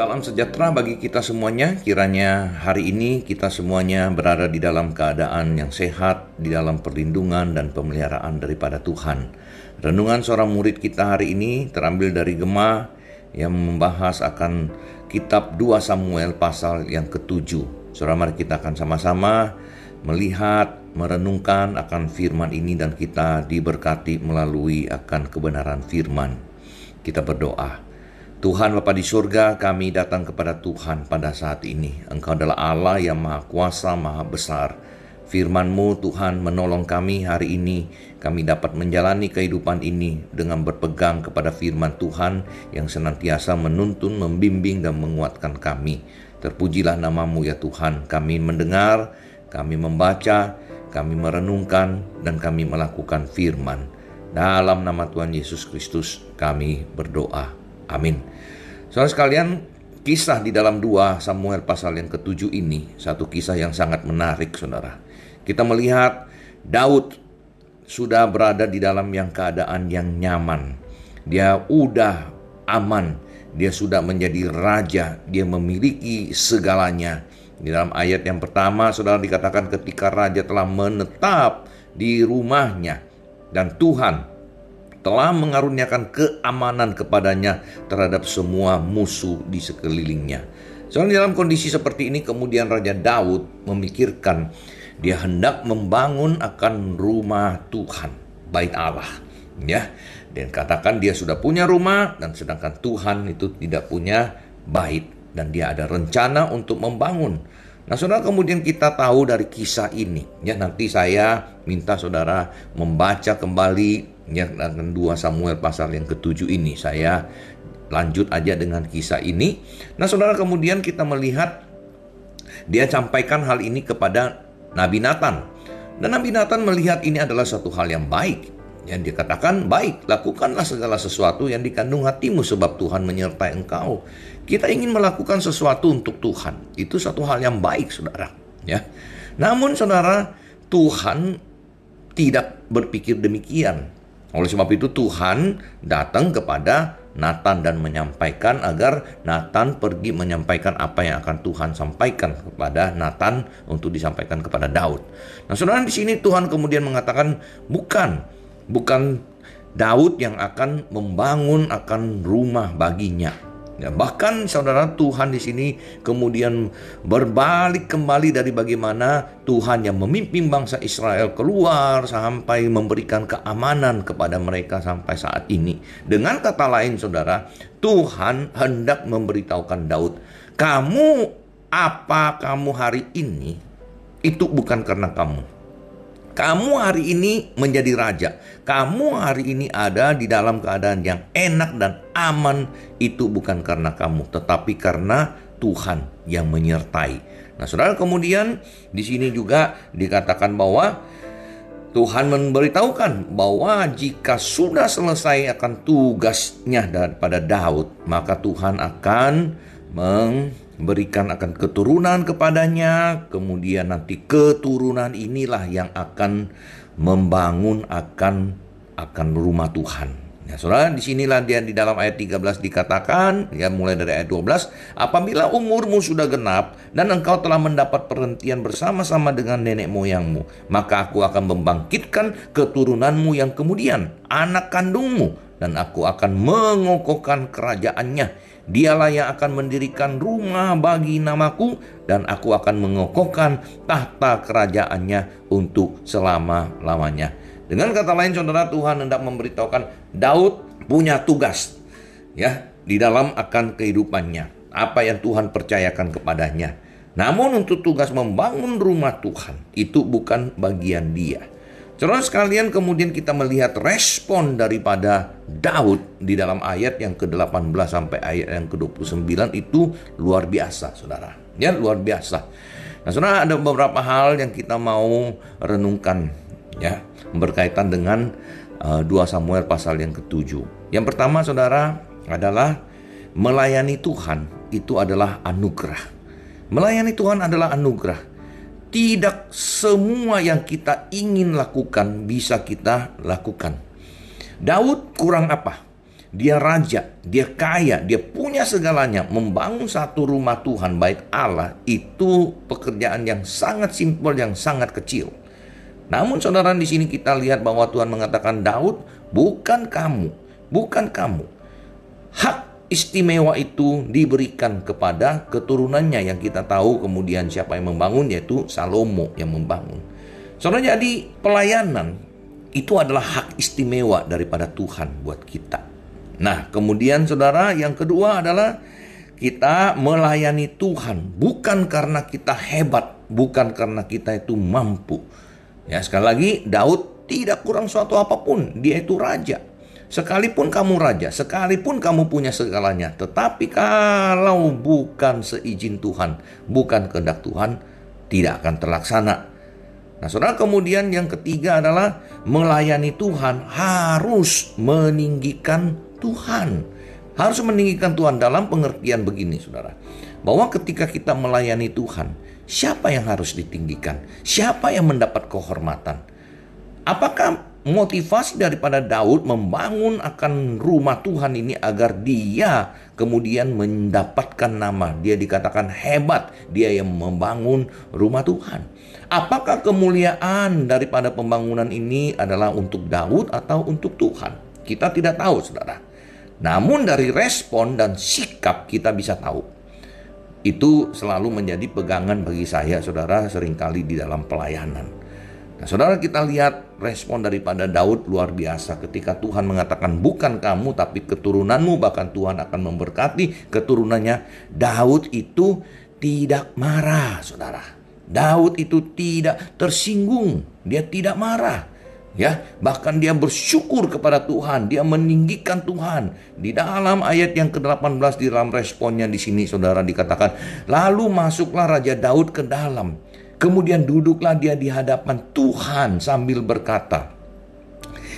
Salam sejahtera bagi kita semuanya. Kiranya hari ini kita semuanya berada di dalam keadaan yang sehat, di dalam perlindungan dan pemeliharaan daripada Tuhan. Renungan seorang murid kita hari ini terambil dari Gema yang membahas akan kitab 2 Samuel pasal yang ketujuh. Saudara mari kita akan sama-sama melihat, merenungkan akan firman ini dan kita diberkati melalui akan kebenaran firman. Kita berdoa. Tuhan Bapa di surga, kami datang kepada Tuhan pada saat ini. Engkau adalah Allah yang maha kuasa, maha besar. Firman-Mu Tuhan menolong kami hari ini. Kami dapat menjalani kehidupan ini dengan berpegang kepada firman Tuhan yang senantiasa menuntun, membimbing, dan menguatkan kami. Terpujilah namamu ya Tuhan. Kami mendengar, kami membaca, kami merenungkan, dan kami melakukan firman. Dalam nama Tuhan Yesus Kristus kami berdoa. Amin. Saudara sekalian, kisah di dalam 2 Samuel pasal yang ketujuh ini satu kisah yang sangat menarik, Saudara. Kita melihat Daud sudah berada di dalam yang keadaan yang nyaman. Dia udah aman, dia sudah menjadi raja, dia memiliki segalanya. Di dalam ayat yang pertama, saudara dikatakan ketika raja telah menetap di rumahnya dan Tuhan telah mengaruniakan keamanan kepadanya terhadap semua musuh di sekelilingnya. Soalnya dalam kondisi seperti ini kemudian Raja Daud memikirkan dia hendak membangun akan rumah Tuhan, bait Allah. Ya, dan katakan dia sudah punya rumah dan sedangkan Tuhan itu tidak punya bait dan dia ada rencana untuk membangun. Nah, saudara kemudian kita tahu dari kisah ini, ya nanti saya minta saudara membaca kembali ya dengan 2 Samuel pasal yang ketujuh ini saya lanjut aja dengan kisah ini. Nah, Saudara kemudian kita melihat dia sampaikan hal ini kepada Nabi Nathan. Dan Nabi Nathan melihat ini adalah satu hal yang baik. Yang dikatakan baik, lakukanlah segala sesuatu yang dikandung hatimu sebab Tuhan menyertai engkau. Kita ingin melakukan sesuatu untuk Tuhan. Itu satu hal yang baik, Saudara, ya. Namun Saudara, Tuhan tidak berpikir demikian. Oleh sebab itu Tuhan datang kepada Nathan dan menyampaikan agar Nathan pergi menyampaikan apa yang akan Tuhan sampaikan kepada Nathan untuk disampaikan kepada Daud. Nah, saudara di sini Tuhan kemudian mengatakan bukan bukan Daud yang akan membangun akan rumah baginya, Ya, bahkan saudara Tuhan di sini kemudian berbalik kembali dari bagaimana Tuhan yang memimpin bangsa Israel keluar sampai memberikan keamanan kepada mereka sampai saat ini. Dengan kata lain saudara, Tuhan hendak memberitahukan Daud, kamu apa kamu hari ini itu bukan karena kamu kamu hari ini menjadi raja. Kamu hari ini ada di dalam keadaan yang enak dan aman. Itu bukan karena kamu, tetapi karena Tuhan yang menyertai. Nah, saudara, kemudian di sini juga dikatakan bahwa Tuhan memberitahukan bahwa jika sudah selesai akan tugasnya daripada Daud, maka Tuhan akan meng berikan akan keturunan kepadanya, kemudian nanti keturunan inilah yang akan membangun akan akan rumah Tuhan. Ya, saudara, di sinilah dia di dalam ayat 13 dikatakan, ya mulai dari ayat 12, apabila umurmu sudah genap dan engkau telah mendapat perhentian bersama-sama dengan nenek moyangmu, maka aku akan membangkitkan keturunanmu yang kemudian, anak kandungmu, dan aku akan mengokohkan kerajaannya Dialah yang akan mendirikan rumah bagi namaku dan aku akan mengokohkan tahta kerajaannya untuk selama-lamanya. Dengan kata lain saudara Tuhan hendak memberitahukan Daud punya tugas ya di dalam akan kehidupannya. Apa yang Tuhan percayakan kepadanya. Namun untuk tugas membangun rumah Tuhan itu bukan bagian dia. Saudara sekalian kemudian kita melihat respon daripada Daud di dalam ayat yang ke-18 sampai ayat yang ke-29 itu luar biasa saudara. Ya luar biasa. Nah saudara ada beberapa hal yang kita mau renungkan ya berkaitan dengan uh, eh, 2 Samuel pasal yang ketujuh. Yang pertama saudara adalah melayani Tuhan itu adalah anugerah. Melayani Tuhan adalah anugerah. Tidak semua yang kita ingin lakukan bisa kita lakukan. Daud kurang apa? dia raja, dia kaya, dia punya segalanya. Membangun satu rumah Tuhan, baik Allah, itu pekerjaan yang sangat simpel, yang sangat kecil. Namun saudara di sini kita lihat bahwa Tuhan mengatakan Daud, bukan kamu, bukan kamu. Hak istimewa itu diberikan kepada keturunannya yang kita tahu kemudian siapa yang membangun yaitu Salomo yang membangun. Saudara jadi pelayanan itu adalah hak istimewa daripada Tuhan buat kita. Nah, kemudian saudara, yang kedua adalah kita melayani Tuhan bukan karena kita hebat, bukan karena kita itu mampu. Ya, sekali lagi Daud tidak kurang suatu apa pun, dia itu raja. Sekalipun kamu raja, sekalipun kamu punya segalanya, tetapi kalau bukan seizin Tuhan, bukan kehendak Tuhan, tidak akan terlaksana. Nah, saudara, kemudian yang ketiga adalah melayani Tuhan harus meninggikan Tuhan. Harus meninggikan Tuhan dalam pengertian begini, saudara. Bahwa ketika kita melayani Tuhan, siapa yang harus ditinggikan? Siapa yang mendapat kehormatan? Apakah motivasi daripada Daud membangun akan rumah Tuhan ini agar dia kemudian mendapatkan nama. Dia dikatakan hebat, dia yang membangun rumah Tuhan. Apakah kemuliaan daripada pembangunan ini adalah untuk Daud atau untuk Tuhan? Kita tidak tahu, saudara. Namun dari respon dan sikap kita bisa tahu. Itu selalu menjadi pegangan bagi saya, saudara, sering kali di dalam pelayanan. Nah, saudara kita lihat respon daripada Daud luar biasa. Ketika Tuhan mengatakan bukan kamu tapi keturunanmu. Bahkan Tuhan akan memberkati keturunannya. Daud itu tidak marah, saudara. Daud itu tidak tersinggung, dia tidak marah ya. Bahkan dia bersyukur kepada Tuhan. Dia meninggikan Tuhan. Di dalam ayat yang ke-18 di dalam responnya di sini saudara dikatakan lalu masuklah raja Daud ke dalam kemudian duduklah dia di hadapan Tuhan sambil berkata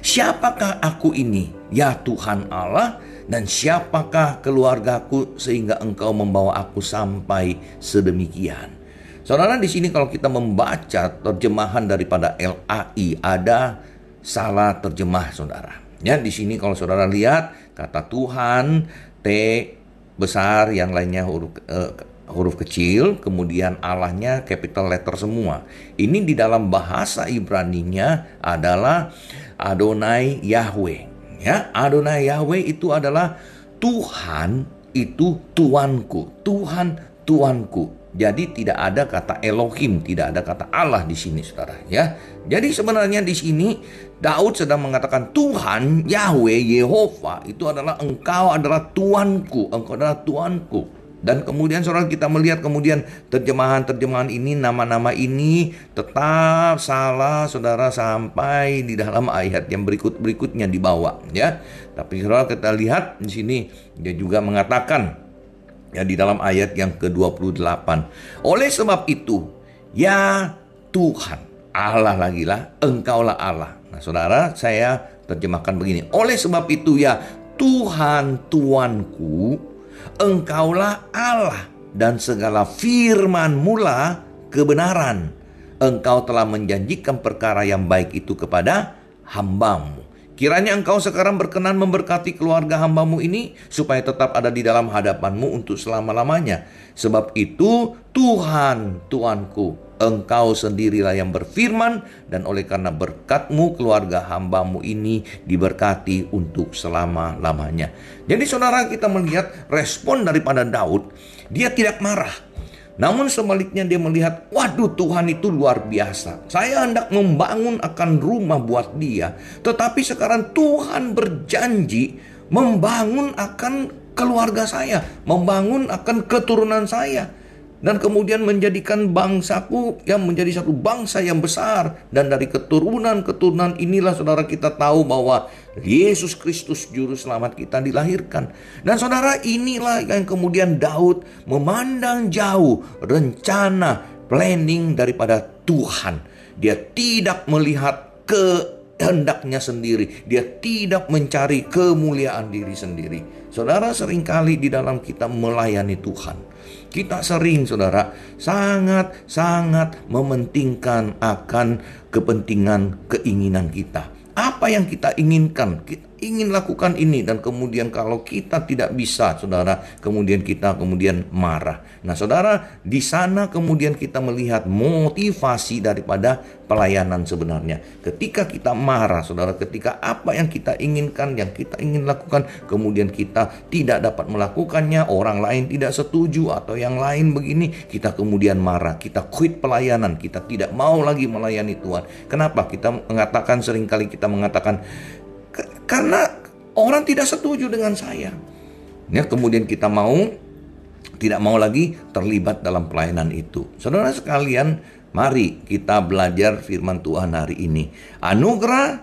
siapakah aku ini ya Tuhan Allah dan siapakah keluargaku sehingga engkau membawa aku sampai sedemikian Saudara di sini kalau kita membaca terjemahan daripada LAI ada salah terjemah saudara. Ya di sini kalau saudara lihat kata Tuhan T besar yang lainnya huruf uh, huruf kecil, kemudian Allahnya capital letter semua. Ini di dalam bahasa Ibrani-nya adalah Adonai Yahweh. Ya, Adonai Yahweh itu adalah Tuhan itu tuanku, Tuhan tuanku. Jadi tidak ada kata Elohim, tidak ada kata Allah di sini, saudara. Ya, jadi sebenarnya di sini Daud sedang mengatakan Tuhan Yahweh Yehova itu adalah engkau adalah Tuanku, engkau adalah Tuanku. Dan kemudian saudara kita melihat kemudian terjemahan-terjemahan ini, nama-nama ini tetap salah saudara sampai di dalam ayat yang berikut-berikutnya dibawa ya. Tapi saudara kita lihat di sini dia juga mengatakan ya di dalam ayat yang ke-28. Oleh sebab itu, ya Tuhan, Allah lagi lah, engkaulah Allah. Nah, Saudara, saya terjemahkan begini. Oleh sebab itu ya Tuhan Tuanku, engkaulah Allah dan segala firman mula kebenaran. Engkau telah menjanjikan perkara yang baik itu kepada hambamu. Kiranya engkau sekarang berkenan memberkati keluarga hambamu ini supaya tetap ada di dalam hadapanmu untuk selama-lamanya. Sebab itu Tuhan, Tuanku, engkau sendirilah yang berfirman dan oleh karena berkatmu keluarga hambamu ini diberkati untuk selama-lamanya. Jadi saudara kita melihat respon daripada Daud, dia tidak marah. Namun sebaliknya dia melihat, waduh Tuhan itu luar biasa. Saya hendak membangun akan rumah buat dia. Tetapi sekarang Tuhan berjanji membangun akan keluarga saya. Membangun akan keturunan saya dan kemudian menjadikan bangsaku yang menjadi satu bangsa yang besar. Dan dari keturunan-keturunan inilah saudara kita tahu bahwa Yesus Kristus juru selamat kita dilahirkan. Dan saudara inilah yang kemudian Daud memandang jauh rencana planning daripada Tuhan. Dia tidak melihat kehendaknya sendiri. Dia tidak mencari kemuliaan diri sendiri saudara sering kali di dalam kita melayani Tuhan kita sering saudara sangat-sangat mementingkan akan kepentingan keinginan kita. Apa yang kita inginkan, ingin lakukan ini dan kemudian kalau kita tidak bisa, saudara, kemudian kita kemudian marah. Nah, saudara, di sana kemudian kita melihat motivasi daripada pelayanan sebenarnya. Ketika kita marah, saudara, ketika apa yang kita inginkan, yang kita ingin lakukan, kemudian kita tidak dapat melakukannya, orang lain tidak setuju atau yang lain begini, kita kemudian marah, kita quit pelayanan, kita tidak mau lagi melayani Tuhan. Kenapa? Kita mengatakan sering kali kita mengatakan karena orang tidak setuju dengan saya. Ya, kemudian kita mau tidak mau lagi terlibat dalam pelayanan itu. Saudara sekalian, mari kita belajar firman Tuhan hari ini. Anugerah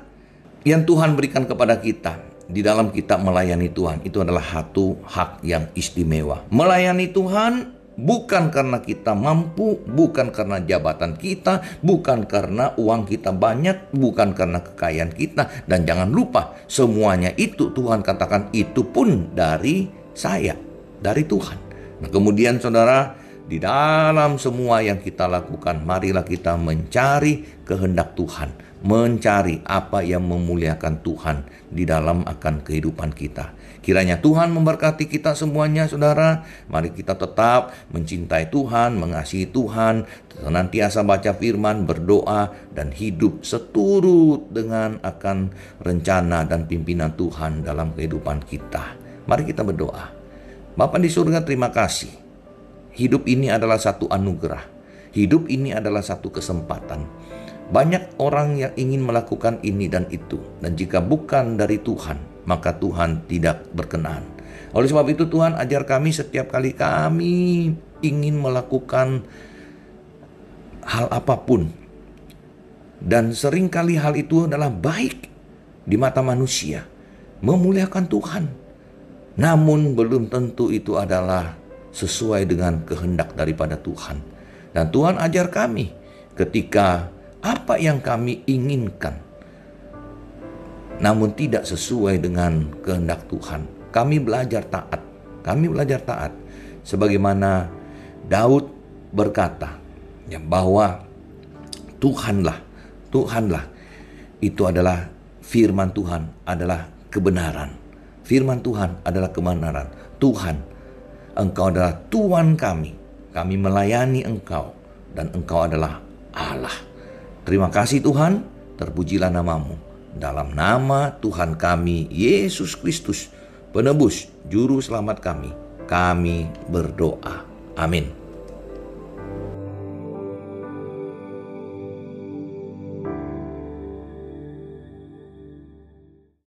yang Tuhan berikan kepada kita di dalam kita melayani Tuhan itu adalah satu hak yang istimewa. Melayani Tuhan Bukan karena kita mampu, bukan karena jabatan kita, bukan karena uang kita banyak, bukan karena kekayaan kita. Dan jangan lupa, semuanya itu Tuhan katakan itu pun dari saya, dari Tuhan. Nah kemudian saudara, di dalam semua yang kita lakukan, marilah kita mencari kehendak Tuhan mencari apa yang memuliakan Tuhan di dalam akan kehidupan kita. Kiranya Tuhan memberkati kita semuanya, saudara. Mari kita tetap mencintai Tuhan, mengasihi Tuhan, senantiasa baca firman, berdoa, dan hidup seturut dengan akan rencana dan pimpinan Tuhan dalam kehidupan kita. Mari kita berdoa. Bapak di surga, terima kasih. Hidup ini adalah satu anugerah. Hidup ini adalah satu kesempatan banyak orang yang ingin melakukan ini dan itu, dan jika bukan dari Tuhan, maka Tuhan tidak berkenan. Oleh sebab itu, Tuhan ajar kami setiap kali kami ingin melakukan hal apa pun, dan sering kali hal itu adalah baik di mata manusia, memuliakan Tuhan. Namun, belum tentu itu adalah sesuai dengan kehendak daripada Tuhan, dan Tuhan ajar kami ketika apa yang kami inginkan, namun tidak sesuai dengan kehendak Tuhan. Kami belajar taat, kami belajar taat, sebagaimana Daud berkata ya, bahwa Tuhanlah, Tuhanlah itu adalah firman Tuhan adalah kebenaran. Firman Tuhan adalah kebenaran. Tuhan, Engkau adalah Tuhan kami. Kami melayani Engkau dan Engkau adalah Allah. Terima kasih Tuhan, terpujilah namamu. Dalam nama Tuhan kami, Yesus Kristus, penebus, juru selamat kami, kami berdoa. Amin.